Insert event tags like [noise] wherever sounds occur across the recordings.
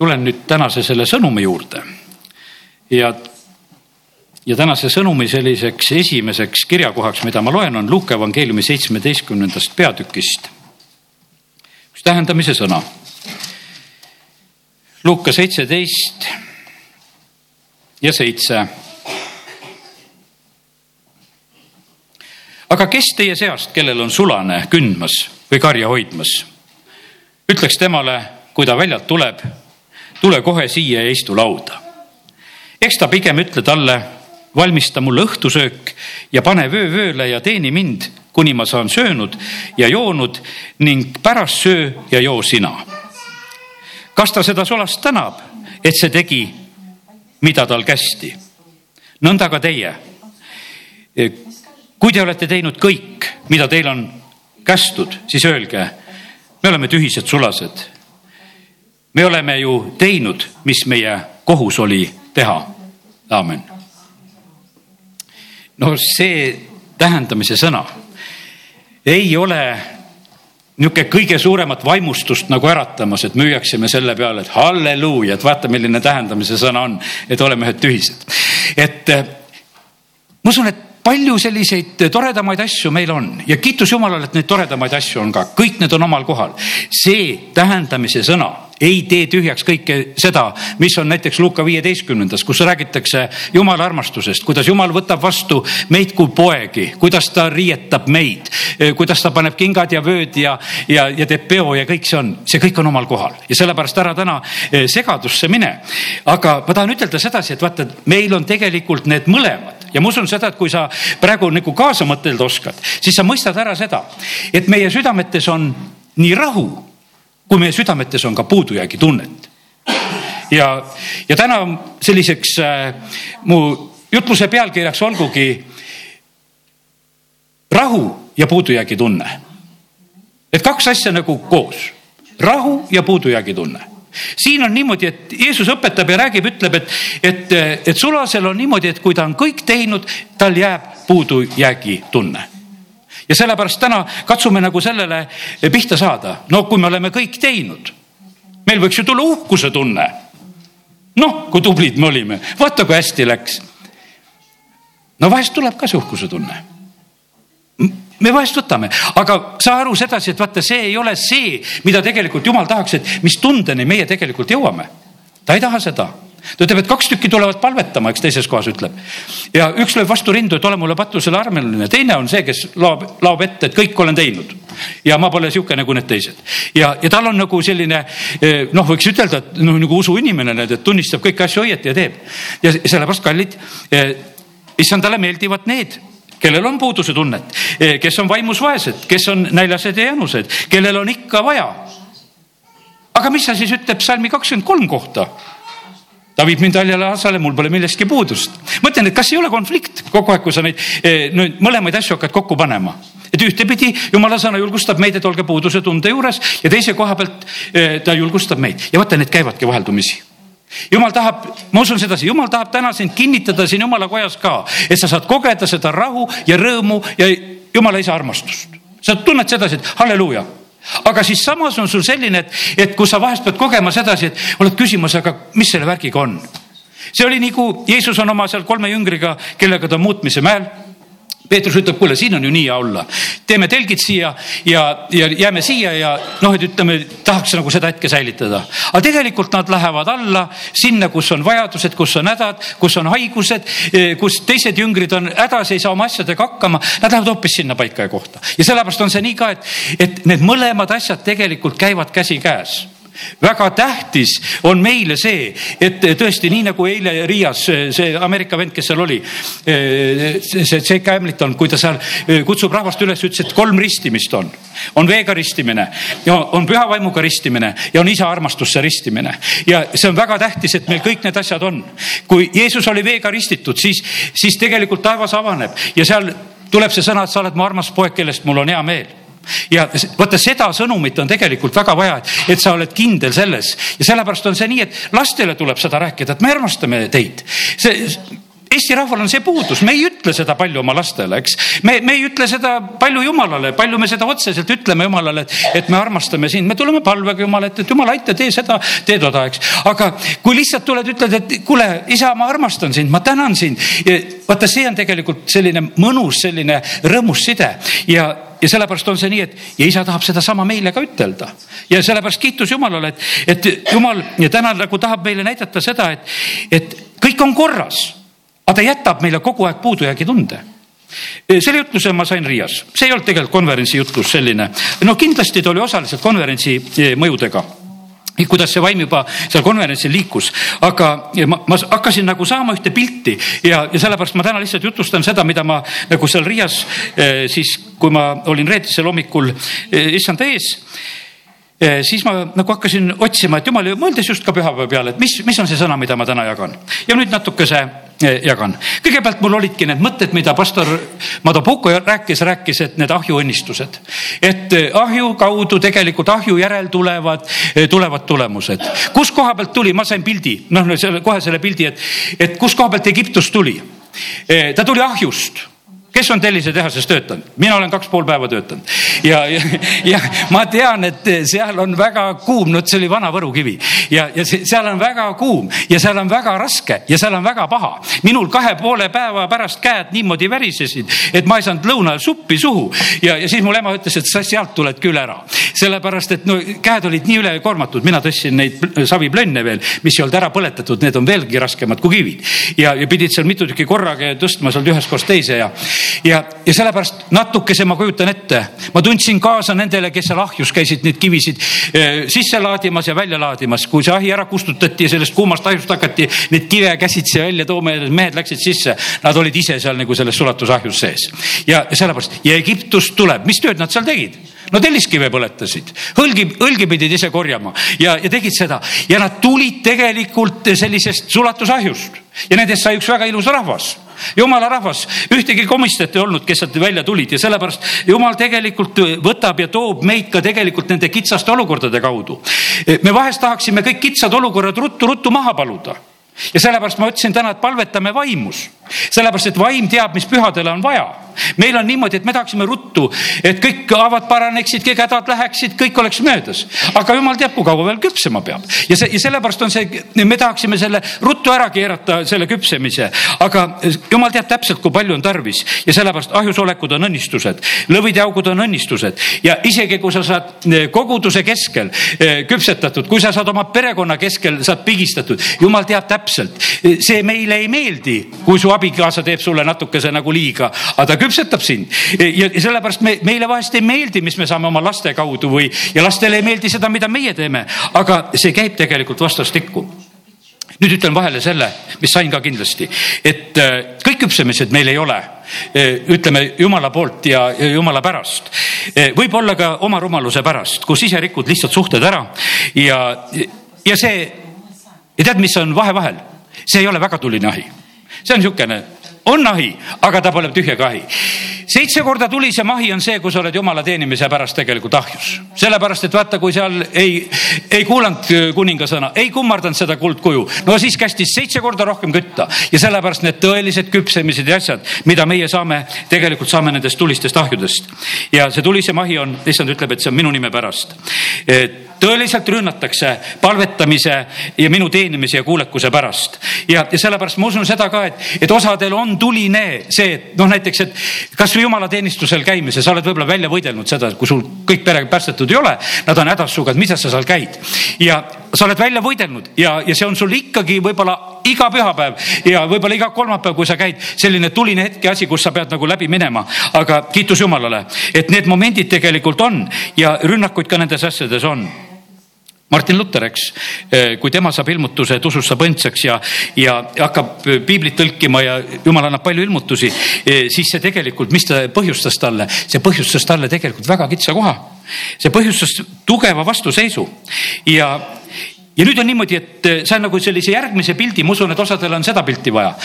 tulen nüüd tänase selle sõnumi juurde ja, ja tänase sõnumi selliseks esimeseks kirjakohaks, mida ma loen, on Luuke evangeeliumi seitsmeteistkümnendast peatükist. üks tähendamise sõna. Luuka seitseteist ja seitse. aga kes teie seast, kellel on sulane kündmas või karja hoidmas, ütleks temale, kui ta väljalt tuleb tule kohe siia ja istu lauda. eks ta pigem ütle talle, valmista mulle õhtusöök ja pane vöö vööle ja teeni mind, kuni ma saan söönud ja joonud ning pärast söö ja joo sina. kas ta seda sulast tänab, et see tegi, mida tal kästi? nõnda ka teie. kui te olete teinud kõik, mida teil on kästud, siis öelge, me oleme tühised sulased me oleme ju teinud, mis meie kohus oli teha. aamen. no see tähendamise sõna ei ole niisugune kõige suuremat vaimustust nagu äratamas, et müüaksime selle peale, et halleluuja, et vaata, milline tähendamise sõna on, et oleme ühed tühised. et eh, ma usun, et palju selliseid toredamaid asju meil on ja kiitus Jumalale, et neid toredamaid asju on ka, kõik need on omal kohal. see tähendamise sõna ei tee tühjaks kõike seda, mis on näiteks Luka viieteistkümnendas, kus räägitakse Jumala armastusest, kuidas Jumal võtab vastu meid kui poegi, kuidas ta riietab meid, kuidas ta paneb kingad ja vööd ja, ja, ja teeb peo ja kõik see on, see kõik on omal kohal ja sellepärast ära täna eh, segadusse mine. aga ma tahan ütelda sedasi, et vaata, meil on tegelikult need mõlemad ja ma usun seda, et kui sa praegu nagu kaasa mõtelda oskad, siis sa mõistad ära seda, et meie südametes on nii rahu kui meie südametes on ka puudujäägi tunnet. ja, ja täna selliseks äh, mu jutluse pealkirjaks olgugi rahu ja puudujäägi tunne. et kaks asja nagu koos, rahu ja puudujäägi tunne siin on niimoodi, et Jeesus õpetab ja räägib, ütleb, et, et, et sulasel on niimoodi, et kui ta on kõik teinud, tal jääb puudujäägi tunne ja sellepärast täna katsume nagu sellele pihta saada. no kui me oleme kõik teinud, meil võiks ju tulla uhkuse tunne. noh, kui tublid me olime, vaata kui hästi läks. no vahest tuleb ka see uhkuse tunne me vahest võtame, aga saa aru sedasi, et vaata, see ei ole see, mida tegelikult jumal tahaks, et mis tundeni meie tegelikult jõuame. ta ei taha seda ta ütleb, et kaks tükki tulevad palvetama, eks teises kohas ütleb. ja üks lööb vastu rindu, et ole mulle patusele armeline, teine on see, kes laob, laob ette, et kõik olen teinud. ja ma pole sihuke nagu need teised. ja, ja tal on nagu selline eh, noh, võiks ütelda, et noh, nagu usuinimene, et tunnistab kõiki asju õieti ja teeb. ja sellepärast, kallid, eh, issandale meeldivad need kellel on puuduse tunnet, eh, kes on vaimus vaesed, kes on näljased ja janused, kellel on ikka vaja. aga mis sa siis ütleb salmi kakskümmend kolm kohta? Ta viib mind haljale asale, mul pole millestki puudust. mõtlen, et kas ei ole konflikt? Kogu aeg, kui sa neid eh, nüüd mõlemaid asju hakkad kokku panema. Et ühtepidi jumala sõna julgustab meid, et olge puuduse tunde juures ja teise koha pealt eh, ta julgustab meid. Ja vaata, need käivadki vaheldumisi. Jumal tahab, ma usun sedasi, jumal tahab täna sind kinnitada siin jumala kojas ka, et sa saad kogeda seda rahu ja rõõmu ja jumala isa armastust. sa tunned sedasi, et halleluuja aga siis samas on sul selline, et, et kus sa vahest pead kogema sedasi, et oled küsimas, aga mis selle värgiga on. see oli nagu Jeesus on oma seal kolme jüngriga, kellega ta muutmise mäel Peetrus ütleb, kuule, siin on ju nii hea olla. teeme telgid siia ja, ja jääme siia ja noh, et ütleme, tahaks nagu seda hetke säilitada. aga tegelikult nad lähevad alla sinna, kus on vajadused, kus on hädad, kus on haigused, eh, kus teised jüngrid on hädas, ei saa oma asjadega hakkama. Nad lähevad hoopis sinna paika ja kohta ja sellepärast on see nii ka, et, et need mõlemad asjad tegelikult käivad käsikäes väga tähtis on meile see, et tõesti nii nagu eile Riias see Ameerika vend, kes seal oli, see Jake Hamilton, kui ta seal kutsub rahvast üles, ütles, et kolm ristimist on. on veega ristimine ja on püha vaimuga ristimine ja on isa armastusse ristimine ja see on väga tähtis, et meil kõik need asjad on. kui Jeesus oli veega ristitud, siis, siis tegelikult taevas avaneb ja seal tuleb see sõna, et sa oled mu armas poeg, kellest mul on hea meel ja vaata seda sõnumit on tegelikult väga vaja, et sa oled kindel selles ja sellepärast on see nii, et lastele tuleb seda rääkida, et me armastame teid. see Eesti rahval on see puudus, me ei ütle seda palju oma lastele, eks. me, me ei ütle seda palju Jumalale, palju me seda otseselt ütleme Jumalale, et, et me armastame sind, me tuleme palvega Jumal ette, et Jumal, aita, tee seda, tee toda, eks. aga kui lihtsalt tuled, ütled, et kuule, isa, ma armastan sind, ma tänan sind. vaata, see on tegelikult selline mõnus, selline rõõmus side ja ja sellepärast on see nii, et ja isa tahab sedasama meile ka ütelda. Ja sellepärast kiitus Jumalale, et, et Jumal täna nagu tahab meile näidata seda, et, et kõik on korras, aga ta jätab meile kogu aeg puudujäägi tunde. Selle jutluse ma sain Riias, see ei olnud tegelikult konverentsi jutlus selline, no kindlasti ta oli osaliselt konverentsi eh, mõjudega kuidas see vaim juba seal konverentsil liikus, aga ma, ma hakkasin nagu saama ühte pilti ja, ja sellepärast ma täna lihtsalt jutustan seda, mida ma nagu seal Riias eh, siis, kui ma olin reedesel hommikul eh, issanda ees eh, siis ma nagu hakkasin otsima, et jumal, mõeldes just ka pühapäeva peale, et mis, mis on see sõna, mida ma täna jagan. Ja nüüd natukese jagan. kõigepealt mul olidki need mõtted, mida pastor Madopuko rääkis, rääkis, et need ahjuõnnistused, et eh, ahju kaudu tegelikult ahju järel tulevad, eh, tulevad tulemused. kus koha pealt tuli, ma sain pildi, noh, kohe selle pildi, et, et kus koha pealt Egiptus tuli. Eh, ta tuli ahjust kes on tellisetehases töötanud? mina olen kaks pool päeva töötanud ja, ja, ja ma tean, et seal on väga kuum, no see oli vana Võru kivi ja, ja seal on väga kuum ja seal on väga raske ja seal on väga paha. minul kahe poole päeva pärast käed niimoodi värisesid, et ma ei saanud lõuna ajal suppi suhu ja, ja siis mul ema ütles, et sa sealt tuled küll ära. sellepärast, et no käed olid nii ülekoormatud, mina tõstsin neid saviplönne veel, mis ei olnud ära põletatud, need on veelgi raskemad kui kivid ja, ja pidid seal mitu tükki korraga tõstma sealt ühest kohast teise ja ja, ja sellepärast natukese ma kujutan ette, ma tundsin kaasa nendele, kes seal ahjus käisid neid kivisid eh, sisse laadimas ja välja laadimas, kui see ahi ära kustutati ja sellest kuumast ahjust hakati neid kive käsitsi välja tooma ja need mehed läksid sisse. Nad olid ise seal nagu selles sulatusahjus sees. Ja sellepärast ja Egiptust tuleb, mis tööd nad seal tegid? no telliskive põletasid, õlgi, õlgi pidid ise korjama. Ja, ja tegid seda. Ja nad tulid tegelikult sellisest sulatusahjust ja nendest sai üks väga ilus rahvas jumala rahvas, ühtegi komistajat ei olnud, kes sealt välja tulid ja sellepärast jumal tegelikult võtab ja toob meid ka tegelikult nende kitsaste olukordade kaudu. me vahest tahaksime kõik kitsad olukorrad ruttu-ruttu maha paluda ja sellepärast ma ütlesin täna, et palvetame vaimus, sellepärast et vaim teab, mis pühadele on vaja. meil on niimoodi, et me tahaksime ruttu, et kõik haavad paraneksid, kõik hädad läheksid, kõik oleks möödas. aga jumal teab, kui kaua veel küpsema peab ja see ja sellepärast on see, me tahaksime selle ruttu ära keerata, selle küpsemise, aga jumal teab täpselt, kui palju on tarvis ja sellepärast ahjusolekud on õnnistused, lõvid ja augud on õnnistused ja isegi kui sa saad eh, koguduse keskel eh, küpsetatud, kui sa saad oma perekonna keskel, saad pigistatud, jumal teab täpselt täpselt. see meile ei meeldi, kui su abikaasa teeb sulle natukese nagu liiga, aga ta küpsetab sind. ja sellepärast me, meile vahest ei meeldi, mis me saame oma laste kaudu või, ja lastele ei meeldi seda, mida meie teeme, aga see käib tegelikult vastastikku nüüd ütlen vahele selle, mis sain ka kindlasti, et äh, kõik küpsemised meil ei ole äh, ütleme jumala poolt ja jumala pärast. Äh, võib-olla ka oma rumaluse pärast, kus ise rikud lihtsalt suhted ära ja, ja see ja tead, mis on vahe vahel? see ei ole väga tuline ahi. See on niisugune, on ahi, aga ta pole tühjaga ahi. Seitse korda tulisem ahi on see, kui sa oled jumala teenimise pärast tegelikult ahjus. sellepärast, et vaata, kui seal ei, ei kuulanud kuninga sõna, ei kummardanud seda kuldkuju, no siis kästis seitse korda rohkem kütta ja sellepärast need tõelised küpsemised ja asjad, mida meie saame, tegelikult saame nendest tulistest ahjudest. ja see tulisem ahi on, issand ütleb, et see on minu nime pärast tõeliselt rünnatakse palvetamise ja minu teenimise ja kuulekuse pärast. ja, ja sellepärast ma usun seda ka, et, et osadel on tuline see, et noh, näiteks, et kasvõi jumalateenistusel käimise, sa oled võib-olla välja võidelnud seda, kui sul kõik perega päästetud ei ole, nad on hädas sinuga, et mida sa seal käid. ja sa oled välja võidelnud ja, ja see on sul ikkagi võib-olla iga pühapäev ja võib-olla iga kolmapäev, kui sa käid, selline tuline hetk ja asi, kus sa pead nagu läbi minema. aga kiitus Jumalale, et need momendid tegelikult on ja rünnakuid ka nendes asjades on Martin Luther, eks, eh, kui tema saab ilmutuse, et usust saab õndsaks ja, ja hakkab eh, piiblit tõlkima ja jumal annab palju ilmutusi, eh, siis see tegelikult, mis ta põhjustas talle, see põhjustas talle tegelikult väga kitsa koha. see põhjustas tugeva vastuseisu ja, ja nüüd on niimoodi, et saan nagu sellise järgmise pildi, ma usun, et osadel on seda pilti vaja.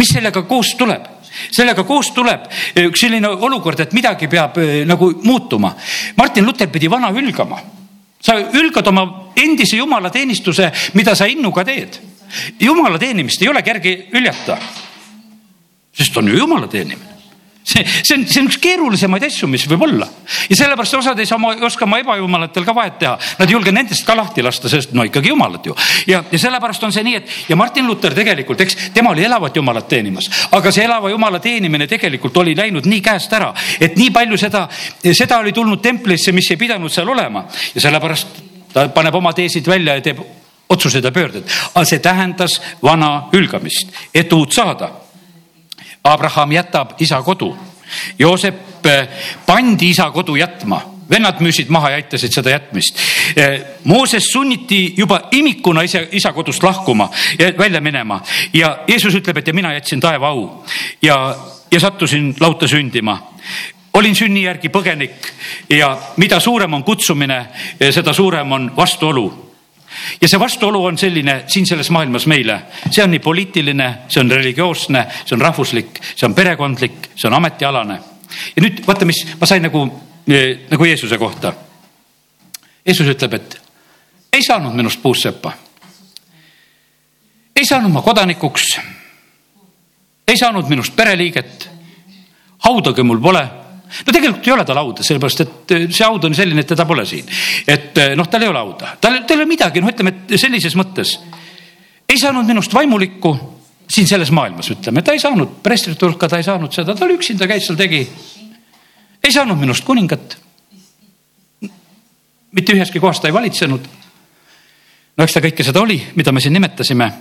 mis sellega koos tuleb? sellega koos tuleb üks selline olukord, et midagi peab nagu muutuma. Martin Luther pidi vana hülgama sa ülkad oma endise jumalateenistuse, mida sa innuga teed. jumala teenimist ei ole kerge hüljata sest on ju jumala teenimine see, see on, see on üks keerulisemaid asju, mis võib olla. Ja sellepärast osad ei saa oma, oska oma ebajumalatel ka vahet teha. Nad ei julge nendest ka lahti lasta, sest no ikkagi jumalad ju. ja, ja sellepärast on see nii, et ja Martin Luther tegelikult, eks tema oli elavat jumalat teenimas, aga see elava jumala teenimine tegelikult oli läinud nii käest ära, et nii palju seda, seda oli tulnud templisse, mis ei pidanud seal olema. Ja sellepärast ta paneb oma teesid välja ja teeb otsused ja pöörded, aga see tähendas vana hülgamist, et uut saada Abraham jätab isa kodu. Joosep eh, pandi isa kodu jätma, vennad müüsid maha ja aitasid seda jätmist. Eh, Mooses sunniti juba imikuna isa, isa kodust lahkuma ja välja minema. Ja Jeesus ütleb, et ja mina jätsin taeva au. Ja, ja sattusin lauta sündima. Olin sünni järgi põgenik ja mida suurem on kutsumine, seda suurem on vastuolu ja see vastuolu on selline siin selles maailmas meile, see on nii poliitiline, see on religioosne, see on rahvuslik, see on perekondlik, see on ametialane. ja nüüd vaata, mis ma sain nagu, eh, nagu Jeesuse kohta. Jeesus ütleb, et ei saanud minust puusseppa. ei saanud ma kodanikuks. ei saanud minust pereliiget. haudagi mul pole no tegelikult ei ole tal hauda, sellepärast et eh, see haud on selline, et teda pole siin. et eh, noh, tal ei ole hauda, tal, tal ei ole midagi, noh, ütleme, et sellises mõttes ei saanud minust vaimulikku siin selles maailmas, ütleme, ta ei saanud preestrite hulka, ta ei saanud seda, ta oli üksinda, käis seal, tegi. ei saanud minust kuningat. mitte üheski kohas ta ei valitsenud. no eks ta kõike seda oli, mida me siin nimetasime.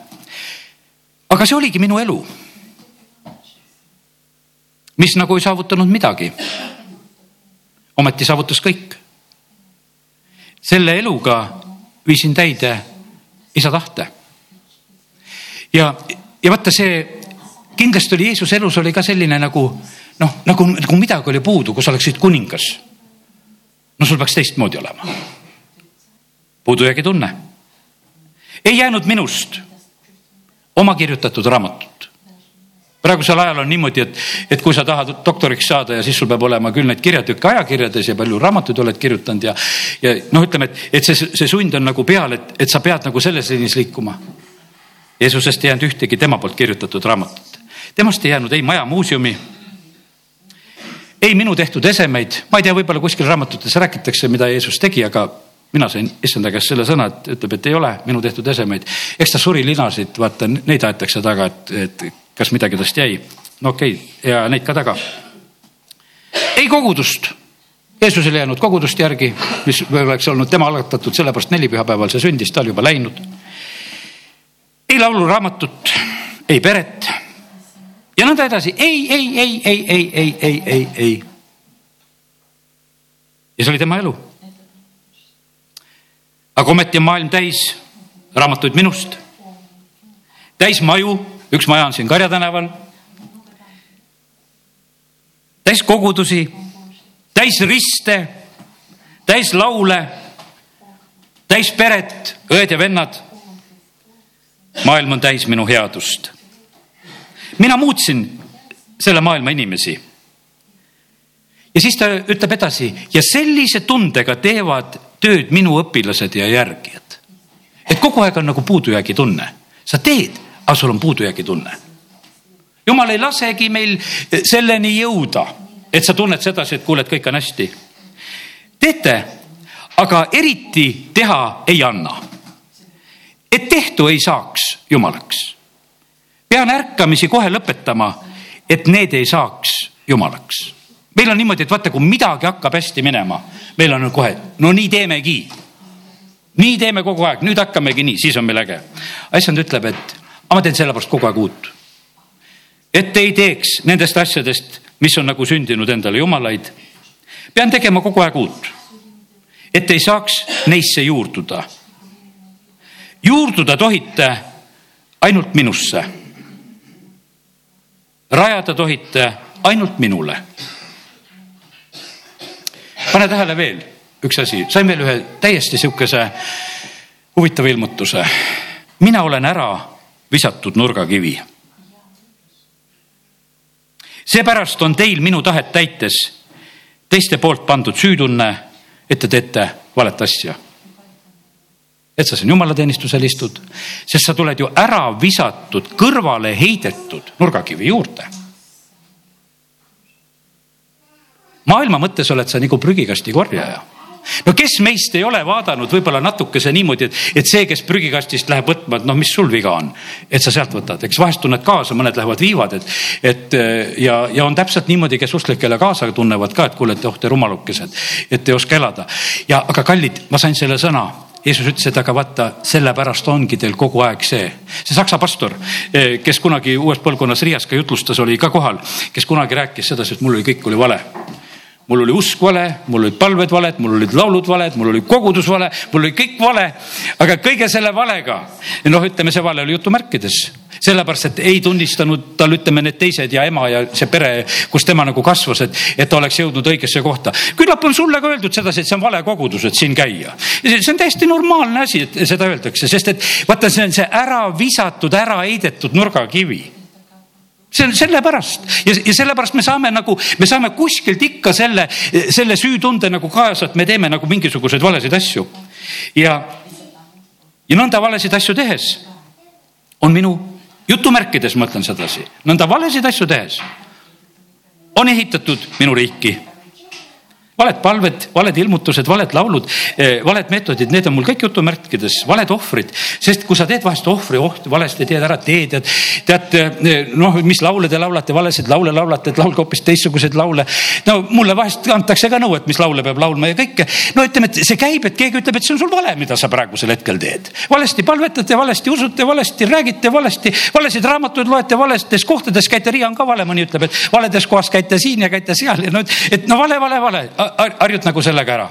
aga see oligi minu elu mis nagu ei saavutanud midagi. ometi saavutas kõik. selle eluga viisin täide isa tahte. ja, ja vaata see kindlasti oli Jeesuse elus oli ka selline nagu noh, nagu, nagu midagi oli puudu, kui sa oleksid kuningas. no sul peaks teistmoodi olema. puudujäägi tunne. ei jäänud minust oma kirjutatud raamatut praegusel ajal on niimoodi, et, et kui sa tahad doktoriks saada ja siis sul peab olema küll neid kirjatükke ajakirjades ja palju raamatuid oled kirjutanud ja, ja noh, ütleme, et, et see, see sund on nagu peal, et, et sa pead nagu selles liinis liikuma. Jeesusest ei jäänud ühtegi tema poolt kirjutatud raamatut. temast ei jäänud ei maja muuseumi, ei minu tehtud esemeid, ma ei tea, võib-olla kuskil raamatutes räägitakse, mida Jeesus tegi, aga mina sain issanda käest selle sõna, et ütleb, et ei ole minu tehtud esemeid. eks ta suri linasid, vaata neid aetakse taga, et, et kas midagi tast jäi? no okei okay., ja neid ka taga. ei kogudust, Jeesusel ei jäänud kogudust järgi, mis oleks olnud tema algatatud, sellepärast nelipühapäeval see sündis, ta oli juba läinud. ei lauluraamatut, ei peret ja nõnda edasi, ei, ei, ei, ei, ei, ei, ei, ei, ei. ja see oli tema elu. aga ometi on maailm täis raamatuid minust, täis maju üks maja on siin Karja tänaval. täis kogudusi, täis riste, täis laule, täis peret, õed ja vennad. maailm on täis minu headust. mina muutsin selle maailma inimesi. ja siis ta ütleb edasi ja sellise tundega teevad tööd minu õpilased ja järgijad. et kogu aeg on nagu puudujäägi tunne, sa teed aga sul on puudujäägi tunne. jumal ei lasegi meil selleni jõuda, et sa tunned sedasi, et kuule, et kõik on hästi. teete, aga eriti teha ei anna. et tehtu ei saaks jumalaks. pean ärkamisi kohe lõpetama, et need ei saaks jumalaks. meil on niimoodi, et vaata, kui midagi hakkab hästi minema, meil on kohe, no nii teemegi nii teeme kogu aeg, nüüd hakkamegi nii, siis on meil äge. issand ütleb, et aga ma teen sellepärast kogu aeg uut. et ei teeks nendest asjadest, mis on nagu sündinud endale jumalaid. pean tegema kogu aeg uut. et ei saaks neisse juurduda. juurduda tohite ainult minusse. rajada tohite ainult minule. pane tähele veel üks asi, sain veel ühe täiesti sihukese huvitava ilmutuse. mina olen ära visatud nurgakivi. seepärast on teil minu tahet täites teiste poolt pandud süütunne, et te teete valet asja. et sa siin jumalateenistusel istud, sest sa tuled ju ära visatud, kõrvale heidetud nurgakivi juurde. maailma mõttes oled sa nagu prügikasti korjaja no kes meist ei ole vaadanud võib-olla natukese niimoodi, et, et see, kes prügikastist läheb võtma, et noh, mis sul viga on, et sa sealt võtad, eks vahest tunned kaasa, mõned lähevad viivad, et, et ja, ja on täpselt niimoodi, kes usklikele kaasa tunnevad ka, et kuule, et oh te rumalukesed, et ei oska elada. ja aga kallid, ma sain selle sõna. Jeesus ütles, et aga vaata, sellepärast ongi teil kogu aeg see, see saksa pastor, kes kunagi uues põlvkonnas Riias ka jutlustas, oli ka kohal, kes kunagi rääkis sedasi, et mul oli, kõik oli vale mul oli usk vale, mul olid palved valed, mul olid laulud valed, mul oli kogudus vale, mul oli kõik vale. aga kõige selle valega, noh, ütleme, see vale oli jutumärkides, sellepärast et ei tunnistanud tal, ütleme, need teised ja ema ja see pere, kus tema nagu kasvas, et, et ta oleks jõudnud õigesse kohta. küllap on sulle ka öeldud sedasi, et see on vale kogudus, et siin käia. see on täiesti normaalne asi, et seda öeldakse, sest et vaata, see on see ära visatud, ära heidetud nurgakivi see on sellepärast ja, ja sellepärast me saame nagu, me saame kuskilt ikka selle, selle süütunde nagu kaasa, et me teeme nagu mingisuguseid valesid asju. ja, ja nõnda valesid asju tehes on minu, jutumärkides ma ütlen sedasi, nõnda valesid asju tehes on ehitatud minu riiki valed palved, valed ilmutused, valed laulud, eh, valed meetodid, need on mul kõik jutumärkides, valed ohvrid, sest kui sa teed vahest ohvri oht, valesti teed ära teed, et tead eh, noh, mis laule te laulate, valesid laule laulate, et laulge hoopis teistsuguseid laule. no mulle vahest antakse ka nõu, et mis laule peab laulma ja kõike. no ütleme, et see käib, et keegi ütleb, et see on sul vale, mida sa praegusel hetkel teed. valesti palvetate, valesti usute, valesti räägite, valesti, valesid raamatuid loete, valestes kohtades käite, Riia on ka vale, mõni ütleb, et valedes kohas käite siin ja käite seal ja no, et no vale, vale, vale harjud nagu sellega ära.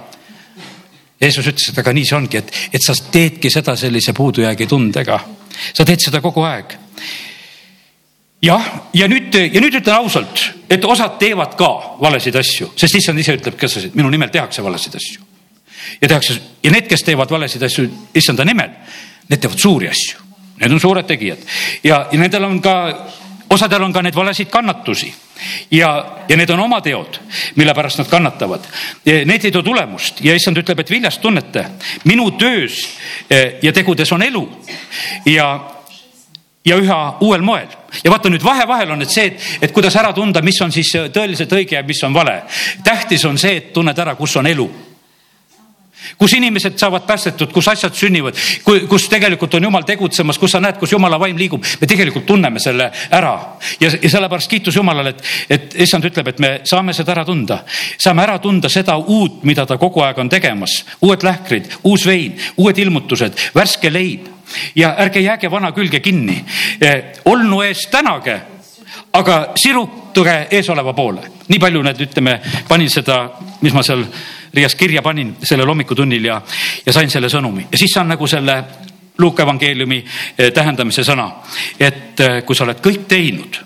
Jeesus ütles, et aga nii see ongi, et, et sa teedki seda sellise puudujäägi tundega. sa teed seda kogu aeg. jah, ja nüüd, ja nüüd ütlen ausalt, et osad teevad ka valesid asju, sest issand ise ütleb ka, et minu nimel tehakse valesid asju. ja tehakse ja need, kes teevad valesid asju issanda nimel, need teevad suuri asju. Need on suured tegijad ja, ja nendel on ka, osadel on ka neid valesid kannatusi ja, ja need on oma teod, mille pärast nad kannatavad. Need ei too tulemust ja issand ütleb, et viljast tunnete, minu töös eh, ja tegudes on elu ja, ja üha uuel moel. ja vaata nüüd vahe-vahel on nüüd see, et, et kuidas ära tunda, mis on siis tõeliselt õige ja mis on vale. tähtis on see, et tunned ära, kus on elu kus inimesed saavad päästetud, kus asjad sünnivad, kus tegelikult on jumal tegutsemas, kus sa näed, kus jumala vaim liigub. me tegelikult tunneme selle ära ja, ja sellepärast kiitus Jumalale, et, et issand ütleb, et me saame seda ära tunda. saame ära tunda seda uut, mida ta kogu aeg on tegemas, uued lähkrid, uus vein, uued ilmutused, värske leib ja ärge jääge vana külge kinni. Eh, olnu eest tänage, aga sirutage eesoleva poole. nii palju need, ütleme, panin seda, mis ma seal Riias kirja panin sellel hommikutunnil ja, ja sain selle sõnumi ja siis saan nagu selle Luuka evangeeliumi eh, tähendamise sõna, et eh, kui sa oled kõik teinud,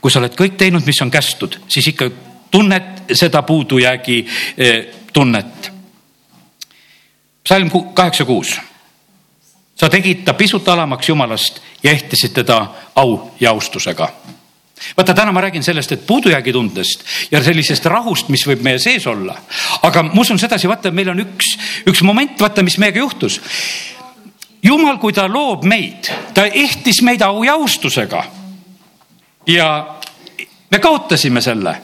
kui sa oled kõik teinud, mis on kästud, siis ikka tunned seda puudujäägi eh, tunnet. psalm kaheksa kuus. sa tegid ta pisut alamaks Jumalast ja ehtisid teda au ja austusega vaata, täna ma räägin sellest, et puudujäägitundest ja sellisest rahust, mis võib meie sees olla. aga ma usun sedasi, vaata, meil on üks, üks moment, vaata, mis meiega juhtus. jumal, kui ta loob meid, ta ehtis meid au ja austusega. ja me kaotasime selle.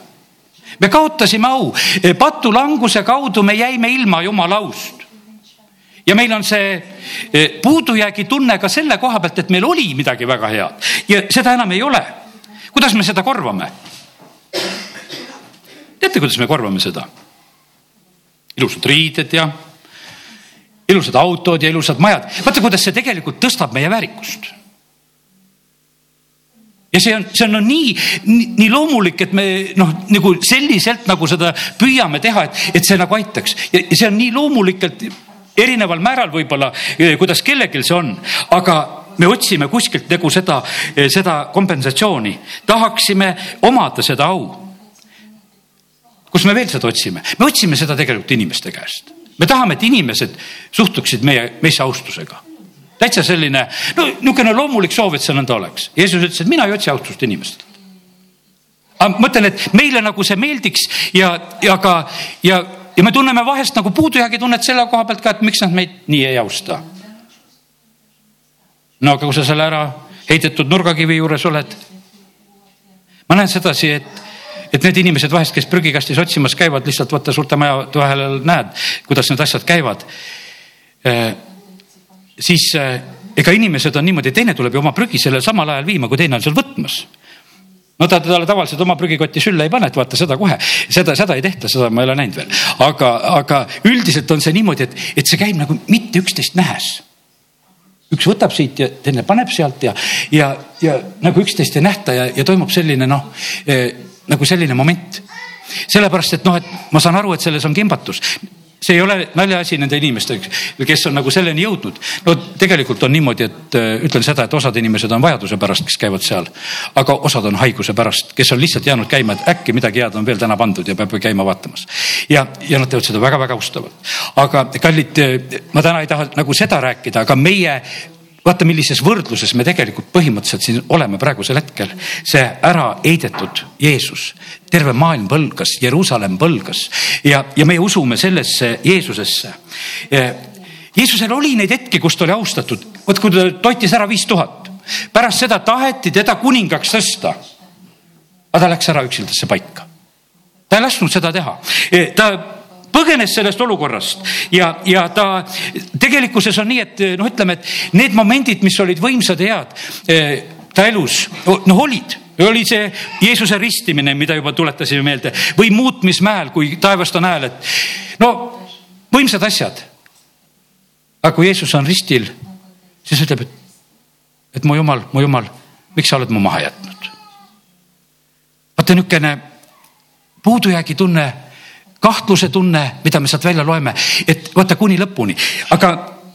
me kaotasime au, patulanguse kaudu me jäime ilma jumala aust ja meil on see eh, puudujäägi tunne ka selle koha pealt, et meil oli midagi väga head ja seda enam ei ole kuidas me seda korvame? teate, kuidas me korvame seda? ilusad riided ja ilusad autod ja ilusad majad. vaata, kuidas see tegelikult tõstab meie väärikust. ja see on, see on no nii, nii, nii loomulik, et me noh, nagu selliselt nagu seda püüame teha, et, et see nagu aitaks ja see on nii loomulik, et erineval määral võib-olla, kuidas kellelgi see on, aga me otsime kuskilt nagu seda, eh, seda kompensatsiooni, tahaksime omada seda au. kus me veel seda otsime? me otsime seda tegelikult inimeste käest. me tahame, et inimesed suhtuksid meie, meisse austusega. täitsa selline, no niisugune loomulik soov, et see nõnda oleks. Jeesus ütles, et mina ei otsi austust inimestelt. aga ma mõtlen, et meile nagu see meeldiks ja, ja ka ja, ja me tunneme vahest nagu puudujäägi tunnet selle koha pealt ka, et miks nad meid nii ei austa no aga kui sa selle ära heidetud nurgakivi juures oled. ma näen sedasi, et, et need inimesed vahest, kes prügikastis otsimas käivad, lihtsalt vaata suurte majade vahel näed, kuidas need asjad käivad. siis ega inimesed on niimoodi, teine tuleb ju oma prügi sellel samal ajal viima, kui teine on seal võtmas no ta talle tavaliselt oma prügikotti sülle ei pane, et vaata seda kohe, seda, seda ei tehta, seda ma ei ole näinud veel. aga, aga üldiselt on see niimoodi, et, et see käib nagu mitte üksteist nähes üks võtab siit ja teine paneb sealt ja, ja, ja nagu üksteist ei nähta ja, ja toimub selline noh eh, nagu selline moment. sellepärast, et noh, et ma saan aru, et selles on kimbatus see ei ole naljaasi nende inimestega, kes on nagu selleni jõudnud. no tegelikult on niimoodi, et äh, ütlen seda, et osad inimesed on vajaduse pärast, kes käivad seal, aga osad on haiguse pärast, kes on lihtsalt jäänud käima, et äkki midagi head on veel täna pandud ja peab käima vaatamas. ja, ja nad teevad seda väga-väga ustavalt. aga kallid, äh, ma täna ei taha nagu seda rääkida, aga meie vaata, millises võrdluses me tegelikult põhimõtteliselt siin oleme praegusel hetkel. see ära heidetud Jeesus, terve maailm põlgas, Jeruusalemm põlgas ja, ja meie usume sellesse Jeesusesse. Jeesusel oli neid hetki, kus ta oli austatud, vot kui ta toitis ära viis tuhat, pärast seda taheti teda kuningaks tõsta. aga ta läks ära üksildasse paika. ta ei lasknud seda teha, ta põgenes sellest olukorrast ja, ja ta tegelikkuses on nii, et noh, ütleme, et need momendid, mis olid võimsad ja head eh, ta elus, noh olid oli see Jeesuse ristimine, mida juba tuletasime meelde või muutmismäel, kui taevast on hääl, et no võimsad asjad. aga kui Jeesus on ristil, siis ütleb, et, et mu jumal, mu jumal, miks sa oled mu maha jätnud? vaata niisugune puudujäägi tunne kahtluse tunne, mida me sealt välja loeme, et vaata kuni lõpuni, aga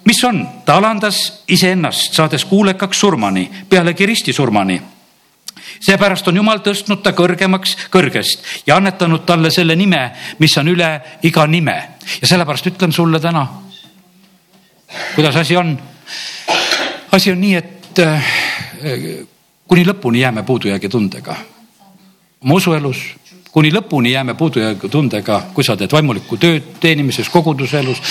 mis on, ta alandas iseennast, saades kuulekaks surmani, pealegi ristisurmani seepärast on Jumal tõstnud ta kõrgemaks kõrgest ja annetanud talle selle nime, mis on üle iga nime. ja sellepärast ütlen sulle täna, kuidas asi on. asi on nii, et äh, kuni lõpuni jääme puudujäägi tundega oma usuelus kuni lõpuni jääme puudujäägi tundega, kui sa teed vaimulikku tööd teenimises, koguduselus.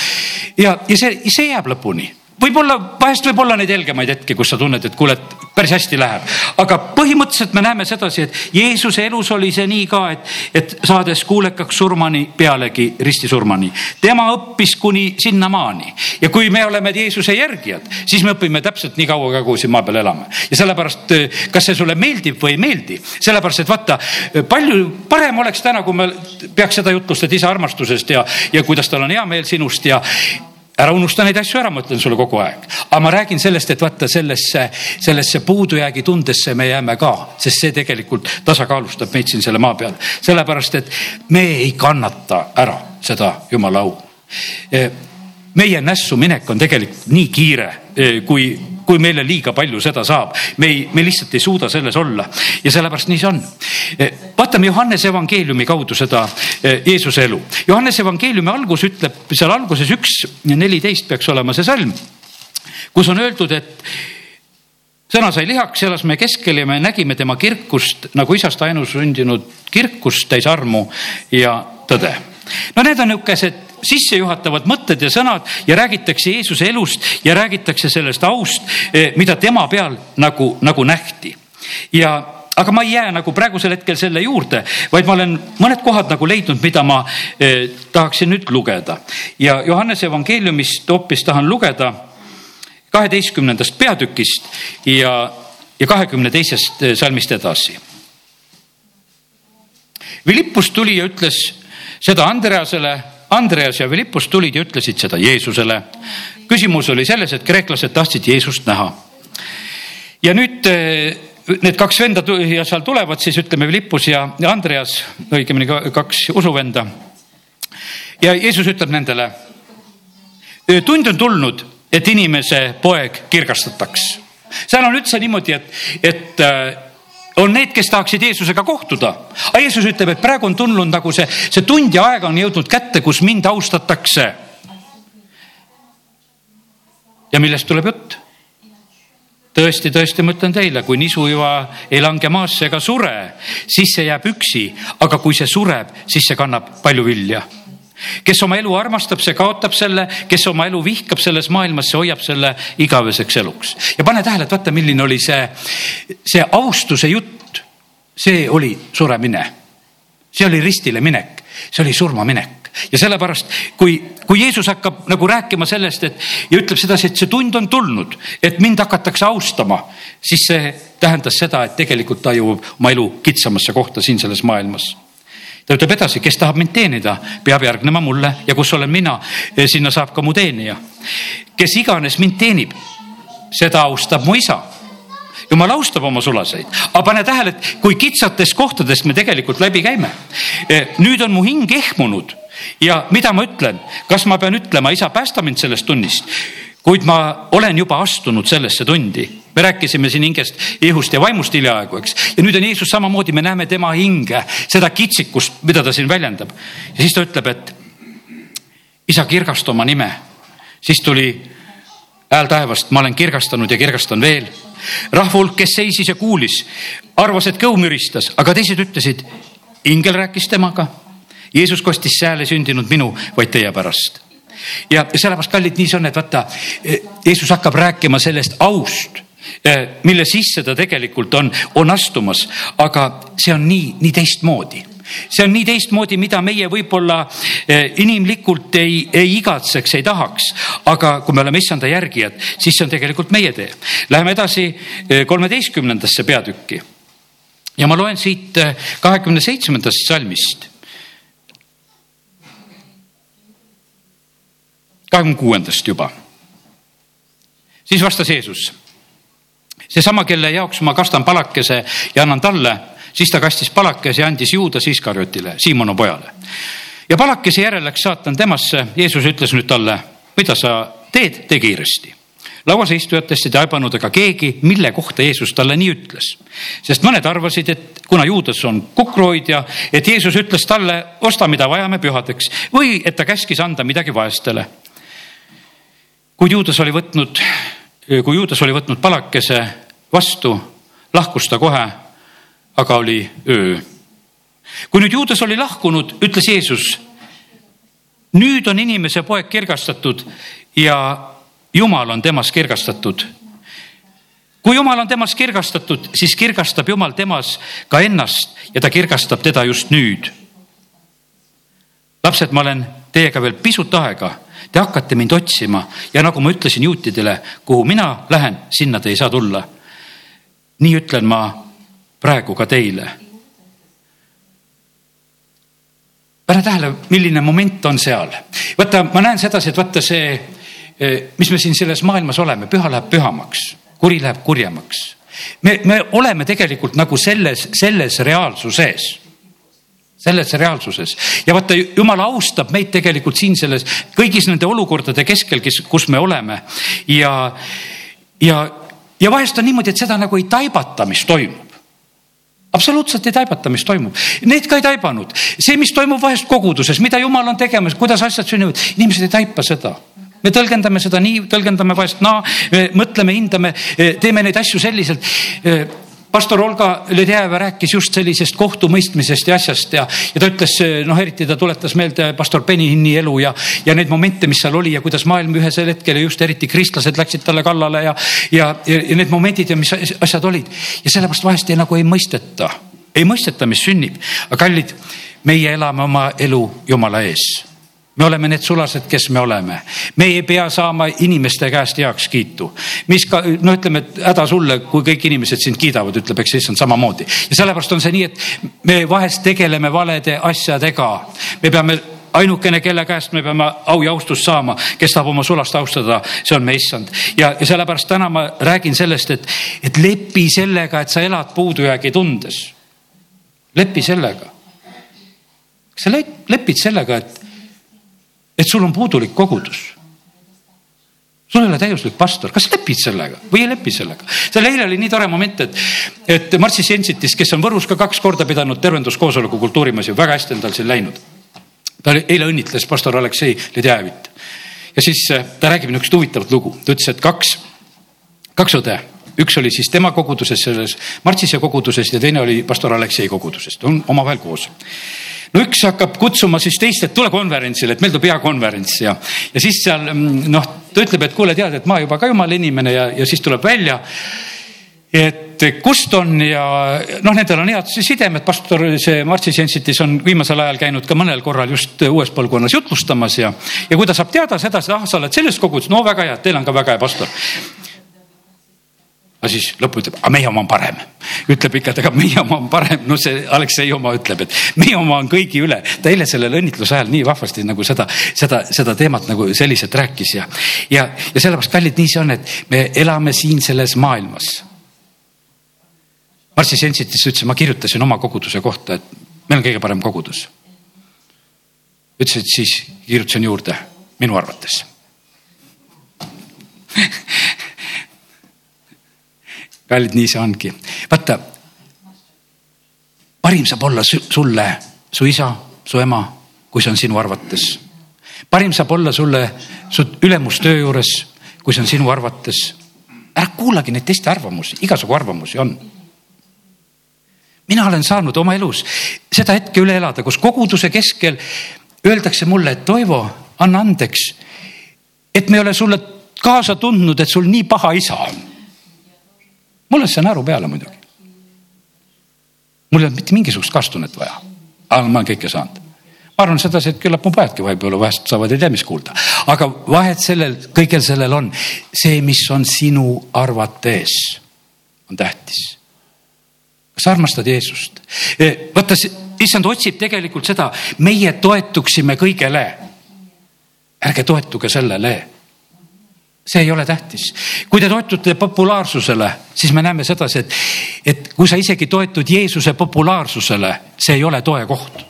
Ja, ja see, see jääb lõpuni võib-olla, vahest võib olla neid helgemaid hetki, kus sa tunned, et kuule, et päris hästi läheb. aga põhimõtteliselt me näeme sedasi, et Jeesuse elus oli see nii ka, et, et saades kuulekaks surmani, pealegi ristisurmani. tema õppis kuni sinnamaani ja kui me oleme Jeesuse järgijad, siis me õpime täpselt nii kaua ka, kui siin maa peal elame. ja sellepärast, kas see sulle meeldib või ei meeldi, sellepärast et vaata, palju parem oleks täna, kui me peaks seda jutlust, et isa armastusest ja, ja kuidas tal on hea meel sinust ja ära unusta neid asju ära, ma ütlen sulle kogu aeg. aga ma räägin sellest, et vaata sellesse, sellesse puudujäägi tundesse me jääme ka, sest see tegelikult tasakaalustab meid siin selle maa peal. sellepärast, et me ei kannata ära seda jumala au. E, meie nässu minek on tegelikult nii kiire, e, kui kui meile liiga palju seda saab. me ei, me lihtsalt ei suuda selles olla ja sellepärast nii see on. Eh, vaatame Johannese evangeeliumi kaudu seda eh, Jeesuse elu. Johannese evangeeliumi algus ütleb seal alguses üks neliteist peaks olema see salm, kus on öeldud, et sõna sai lihaks, elas meie keskel ja me nägime tema kirkust nagu isast ainusündinud kirkust täis armu ja tõde. no need on niisugused sissejuhatavad mõtted ja sõnad ja räägitakse Jeesuse elust ja räägitakse sellest aust, eh, mida tema peal nagu, nagu nähti. ja aga ma ei jää nagu praegusel hetkel selle juurde, vaid ma olen mõned kohad nagu leidnud, mida ma eh, tahaksin nüüd lugeda ja Johannese evangeeliumist hoopis tahan lugeda kaheteistkümnendast peatükist ja, ja kahekümne teisest eh, salmist edasi. Philippus tuli ja ütles seda Andreasele Andreas ja Philippus tulid ja ütlesid seda Jeesusele. küsimus oli selles, et kreeklased tahtsid Jeesust näha. ja nüüd eh, need kaks venda ja seal tulevad siis ütleme Philippus ja Andreas, õigemini kaks usuvenda. ja Jeesus ütleb nendele. tund on tulnud, et inimese poeg kirgastataks. seal on üldse niimoodi, et, et eh, on need, kes tahaksid Jeesusega kohtuda. aga Jeesus ütleb, et praegu on tulnud nagu see, see tund ja aeg on jõudnud kätte, kus mind austatakse. ja millest tuleb jutt? tõesti, tõesti, ma ütlen teile, kui nisu juba ei lange maasse ega sure, siis see jääb üksi, aga kui see sureb, siis see kannab palju vilja kes oma elu armastab, see kaotab selle, kes oma elu vihkab selles maailmas, see hoiab selle igaveseks eluks. ja pane tähele, et vaata, milline oli see, see austuse jutt. see oli suremine. see oli ristile minek, see oli surmaminek ja sellepärast, kui, kui Jeesus hakkab nagu rääkima sellest, et ja ütleb sedasi, et see tund on tulnud, et mind hakatakse austama, siis see tähendas seda, et tegelikult ta jõuab oma elu kitsamasse kohta siin selles maailmas ta ütleb edasi, kes tahab mind teenida, peab järgnema mulle ja kus olen mina, sinna saab ka mu teenija. kes iganes mind teenib, seda austab mu isa jumal austab oma sulaseid, aga pane tähele, et kui kitsatest kohtadest me tegelikult läbi käime. nüüd on mu hing ehmunud ja mida ma ütlen, kas ma pean ütlema, isa, päästa mind sellest tunnist, kuid ma olen juba astunud sellesse tundi. Me rääkisime siin hingest, ihust ja vaimust hiljaaegu, eks, ja nüüd on Jeesus samamoodi, me näeme tema hinge, seda kitsikust, mida ta siin väljendab. ja siis ta ütleb, et isa, kirgasta oma nime. siis tuli hääl taevast, ma olen kirgastanud ja kirgastan veel. rahva hulk, kes seisis ja kuulis, arvas, et kõu müristas, aga teised ütlesid, ingel rääkis temaga Jeesus kostis sääle sündinud minu, vaid teie pärast. ja sellepärast, kallid, nii see on, et vaata, Jeesus hakkab rääkima sellest aust mille sisse ta tegelikult on, on astumas, aga see on nii, nii teistmoodi see on nii teistmoodi, mida meie võib-olla inimlikult ei, ei igatseks, ei tahaks. aga kui me oleme issanda järgijad, siis see on tegelikult meie tee. Läheme edasi kolmeteistkümnendasse peatükki. ja ma loen siit kahekümne seitsmendast salmist kahekümne kuuendast juba. siis vastas Jeesus. Seesama, kelle jaoks ma kastan palakese ja annan talle, siis ta kastis palakese ja andis Juudas Iskarjotile, Siimonu pojale. ja palakese järel läks saatan temasse, Jeesus ütles nüüd talle, mida sa teed, tee kiiresti lauas istujatest ei taibanud aga keegi, mille kohta Jeesus talle nii ütles. sest mõned arvasid, et kuna Juudas on kukruhoidja, et Jeesus ütles talle, osta, mida vajame pühadeks või et ta käskis anda midagi vaestele kuid Juudas oli võtnud, kui Juudas oli võtnud palakese vastu, lahkus ta kohe, aga oli öö. kui nüüd Juudas oli lahkunud, ütles Jeesus, nüüd on inimese poeg kirgastatud ja Jumal on temas kirgastatud. kui Jumal on temas kirgastatud, siis kirgastab Jumal temas ka ennast ja ta kirgastab teda just nüüd. lapsed, ma olen teiega veel pisut aega Te hakkate mind otsima ja nagu ma ütlesin juutidele, kuhu mina lähen, sinna te ei saa tulla. nii ütlen ma praegu ka teile. pane tähele, milline moment on seal. vaata, ma näen sedasi, et vaata see, eh, mis me siin selles maailmas oleme, püha läheb pühamaks, kuri läheb kurjemaks. me, me oleme tegelikult nagu selles, selles reaalsuses selles reaalsuses ja vaata, jumal austab meid tegelikult siin selles kõigis nende olukordade keskel, kes, kus me oleme ja, ja, ja vahest on niimoodi, et seda nagu ei taibata, mis toimub absoluutselt ei taibata, mis toimub. Need ka ei taibanud. see, mis toimub vahest koguduses, mida jumal on tegemas, kuidas asjad sünnivad, inimesed ei taipa seda me tõlgendame seda nii, tõlgendame vahest naa, me mõtleme, hindame, teeme neid asju selliselt pastor Olga Ledjäeva rääkis just sellisest kohtumõistmisest ja asjast ja, ja ta ütles, noh, eriti ta tuletas meelde pastor Benihini elu ja, ja neid momente, mis seal oli ja kuidas maailm ühesel hetkel ja just eriti kristlased läksid talle kallale ja, ja, ja, need momendid ja mis asjad olid. ja sellepärast vahest ei, nagu ei mõisteta, ei mõisteta, mis sünnib. aga kallid, meie elame oma elu Jumala ees me oleme need sulased, kes me oleme. me ei pea saama inimeste käest heakskiitu. mis ka, no ütleme, et häda sulle, kui kõik inimesed sind kiidavad, ütleb, eks issand samamoodi. ja sellepärast on see nii, et me vahest tegeleme valede asjadega. me peame ainukene, kelle käest me peame au ja austust saama, kes tahab oma sulast austada, see on me issand. ja, ja sellepärast täna ma räägin sellest, et, et lepi sellega, et sa elad puudujäägi tundes. lepi sellega. kas sa lepid sellega, et et sul on puudulik kogudus. sul ei ole täiuslik pastor, kas lepid sellega või ei lepi sellega? seal eile oli nii tore moment, et, et Marcis Jensitis, kes on Võrus ka kaks korda pidanud tervenduskoosoleku kultuurimas ja väga hästi on tal siin läinud. ta eile õnnitles pastor Aleksei Ledjajevit ja siis äh, ta räägib niisugust huvitavat lugu, ta ütles, et kaks, kaks õde üks oli siis tema koguduses, selles Martsise koguduses ja teine oli pastor Aleksei kogudusest, on omavahel koos no üks hakkab kutsuma siis teist, et tule konverentsile, et meil tuleb hea konverents ja, ja siis seal mm, noh, ta ütleb, et kuule, tead, et ma juba ka jumala inimene ja, ja siis tuleb välja. et kust on ja noh, nendel on head sidemed, pastor see Martsi Sensitis on viimasel ajal käinud ka mõnel korral just uues põlvkonnas jutlustamas ja, ja kui ta saab teada sedasi, ah, sa oled selles koguduses, no väga hea, teil on ka väga hea pastor aga siis lõppu ütleb, aga meie oma on parem. ütleb ikka, et aga meie oma on parem, no see Aleksei oma ütleb, et meie oma on kõigi üle. ta eile sellel õnnitluse ajal nii vahvasti nagu seda, seda, seda teemat nagu selliselt rääkis ja, ja, ja sellepärast, kallid, nii see on, et me elame siin selles maailmas. Marci Sensitis ütles, ma kirjutasin oma koguduse kohta, et meil on kõige parem kogudus. ütles, et siis kirjutasin juurde minu arvates [laughs] kallid, nii see ongi. vaata, parim saab olla sulle su isa, su ema, kui see on sinu arvates. parim saab olla sulle su ülemus töö juures, kui see on sinu arvates. ära kuulagi neid teiste arvamusi, igasugu arvamusi on mina olen saanud oma elus seda hetke üle elada, kus koguduse keskel öeldakse mulle, et Toivo, anna andeks, et me ei ole sulle kaasa tundnud, et sul nii paha isa on mulle see naeru peale muidugi. mul ei olnud mitte mingisugust kaastunnet vaja, aga ma olen kõike saanud. ma arvan sedasi, et küllap mu pojadki võib-olla vahest saavad ei tea, mis kuulda, aga vahet sellel, kõigel sellel on see, mis on sinu arvates, on tähtis. kas armastad Jeesust? E, vaata, issand otsib tegelikult seda, meie toetuksime kõigele. ärge toetuge sellele see ei ole tähtis. kui te toetute populaarsusele, siis me näeme sedasi, et, et kui sa isegi toetud Jeesuse populaarsusele, see ei ole toe koht,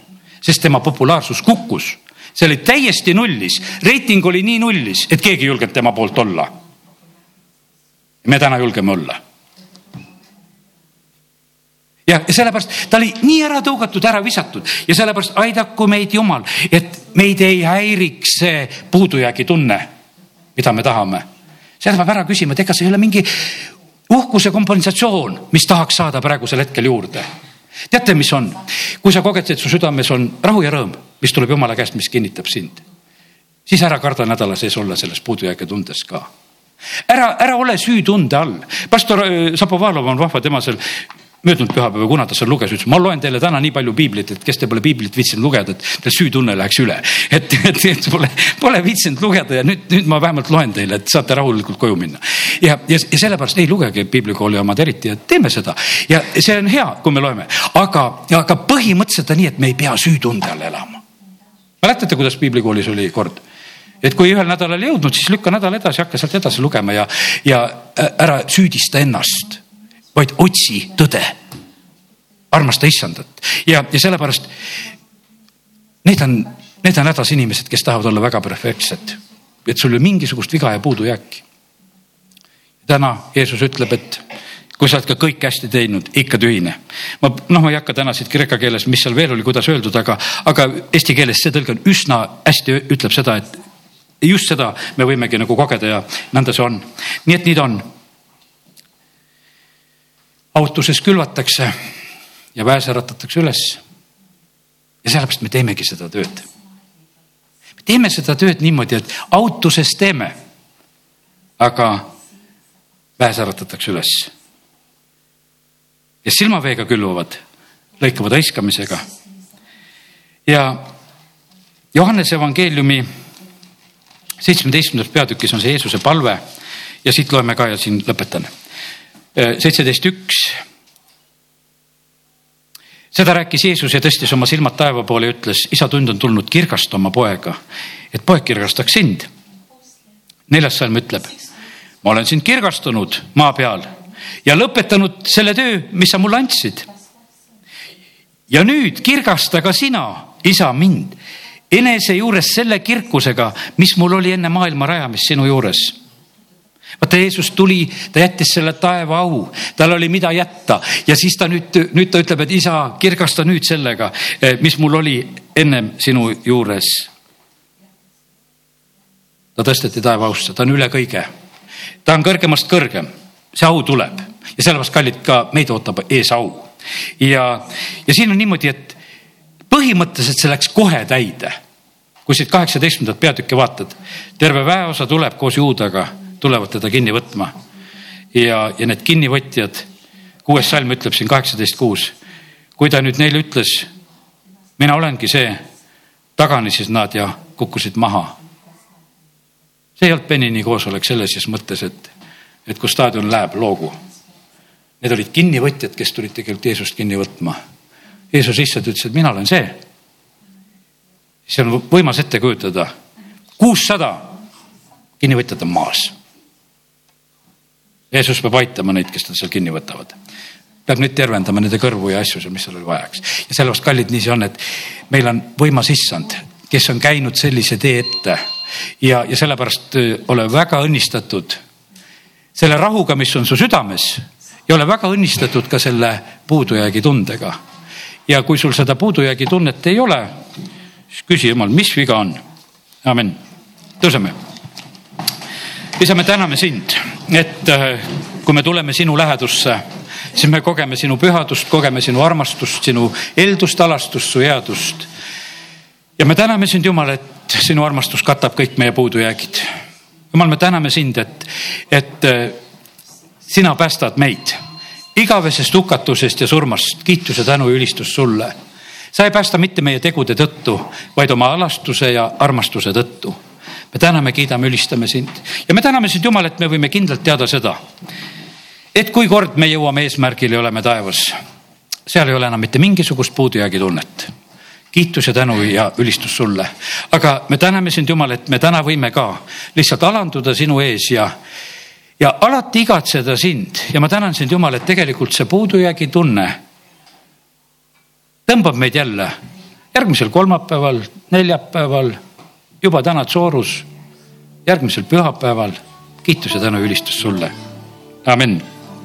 sest tema populaarsus kukkus. see oli täiesti nullis, reiting oli nii nullis, et keegi ei julgenud tema poolt olla. me täna julgeme olla ja sellepärast ta oli nii ära tõugatud, ära visatud ja sellepärast aidaku meid Jumal, et meid ei häiriks see puudujäägi tunne mida me tahame. seda peab ära küsima, et ega see ei ole mingi uhkuse kompensatsioon, mis tahaks saada praegusel hetkel juurde. teate, mis on, kui sa koged, et su südames on rahu ja rõõm, mis tuleb jumala käest, mis kinnitab sind, siis ära karda nädala sees olla selles puudujäägi tundes ka ära, ära ole süütunde all. pastor äh, Sapovalov on vahva, tema seal möödunud pühapäeval, kuna ta seal luges, ütles, ma loen teile täna nii palju piiblit, et kes te pole piiblit viitsinud lugeda, et teil süütunne läheks üle. [laughs] et, et, et pole, pole viitsinud lugeda ja nüüd, nüüd ma vähemalt loen teile, et saate rahulikult koju minna. ja, ja, ja sellepärast ei lugege piiblikooli omad eriti ja teeme seda ja see on hea, kui me loeme, aga, aga põhimõtteliselt on nii, et me ei pea süütunde all elama. mäletate, kuidas piiblikoolis oli kord? et kui ühel nädalal ei jõudnud, siis lükka nädal edasi, hakka sealt edasi lugema ja, ja ära süüdista ennast vaid otsi tõde. armasta issandat ja, ja sellepärast need on, need on hädas inimesed, kes tahavad olla väga perfektsed, et sul ei ole mingisugust viga ja puudujääki. täna Jeesus ütleb, et kui sa oled ka kõike hästi teinud, ikka tühine. ma noh, ma ei hakka täna siit kreeka keeles, mis seal veel oli, kuidas öeldud, aga, aga eesti keeles see tõlge on üsna hästi ütleb seda, et just seda me võimegi nagu kogeda ja nõnda see on. nii et nii ta on autuses külvatakse ja väes äratatakse üles. ja sellepärast me teemegi seda tööd. me teeme seda tööd niimoodi, et autuses teeme, aga väes äratatakse üles. kes silmaveega külvavad, lõikavad hõiskamisega. ja Johannese evangeeliumi seitsmeteistkümnendas peatükis on see Jeesuse palve ja siit loeme ka ja siin lõpetan seitseteist üks. seda rääkis Jeesus ja tõstis oma silmad taeva poole ja ütles, isa tund on tulnud, kirgasta oma poega, et poeg kirgastaks sind. neljas salm ütleb, ma olen sind kirgastanud maa peal ja lõpetanud selle töö, mis sa mulle andsid. ja nüüd kirgasta ka sina, isa, mind enese juures selle kirkusega, mis mul oli enne maailma rajamist sinu juures vaata, Jeesus tuli, ta jättis selle taeva au, tal oli, mida jätta ja siis ta nüüd, nüüd ta ütleb, et isa, kirgasta nüüd sellega, eh, mis mul oli ennem sinu juures. ta tõsteti taeva ausse, ta on üle kõige. ta on kõrgemast kõrgem, see au tuleb ja sellepärast, kallid, ka meid ootab ees au. ja, ja siin on niimoodi, et põhimõtteliselt see läks kohe täide. kui siit kaheksateistkümnendat peatükki vaatad, terve väeosa tuleb koos juudaga tulevad teda kinni võtma. ja, ja need kinnivõtjad kuues salm ütleb siin kaheksateist kuus. kui ta nüüd neile ütles, mina olengi see, taganesid nad ja kukkusid maha. see ei olnud Benini koosolek selles mõttes, et, et kui staadion läheb loogu. Need olid kinnivõtjad, kes tulid tegelikult Jeesust kinni võtma. Jeesus lihtsalt ütles, et mina olen see. see on võimas ette kujutada. kuussada kinnivõtjad on maas Jeesus peab aitama neid, kes teda seal kinni võtavad. peab nüüd tervendama nende kõrvu ja asju seal, mis seal oli vajaks. ja sellepärast, kallid, nii see on, et meil on võimas issand, kes on käinud sellise tee ette ja, ja sellepärast ole väga õnnistatud selle rahuga, mis on su südames ja ole väga õnnistatud ka selle puudujäägi tundega. ja kui sul seda puudujäägi tunnet ei ole, siis küsi jumal, mis viga on. amin. tõuseme isa, me täname sind, et äh, kui me tuleme sinu lähedusse, siis me kogeme sinu pühadust, kogeme sinu armastust, sinu eeldust, alastust, su headust. ja me täname sind, Jumal, et sinu armastus katab kõik meie puudujäägid. Jumal, me täname sind, et, et äh, sina päästad meid igavesest hukatusest ja surmast. kiitus ja tänu ja ülistus sulle. sa ei päästa mitte meie tegude tõttu, vaid oma alastuse ja armastuse tõttu me täname, kiidame, ülistame sind ja me täname sind, Jumal, et me võime kindlalt teada seda, et kui kord me jõuame eesmärgile ja oleme taevas, seal ei ole enam mitte mingisugust puudujäägi tunnet. kiitus ja tänu ja ülistus sulle. aga me täname sind, Jumal, et me täna võime ka lihtsalt alanduda sinu ees ja, ja alati igatseda sind ja ma tänan sind, Jumal, et tegelikult see puudujäägi tunne tõmbab meid jälle järgmisel kolmapäeval, neljapäeval juba täna Tsoorus, järgmisel pühapäeval. kiitus ja tänu ülistus sulle. amin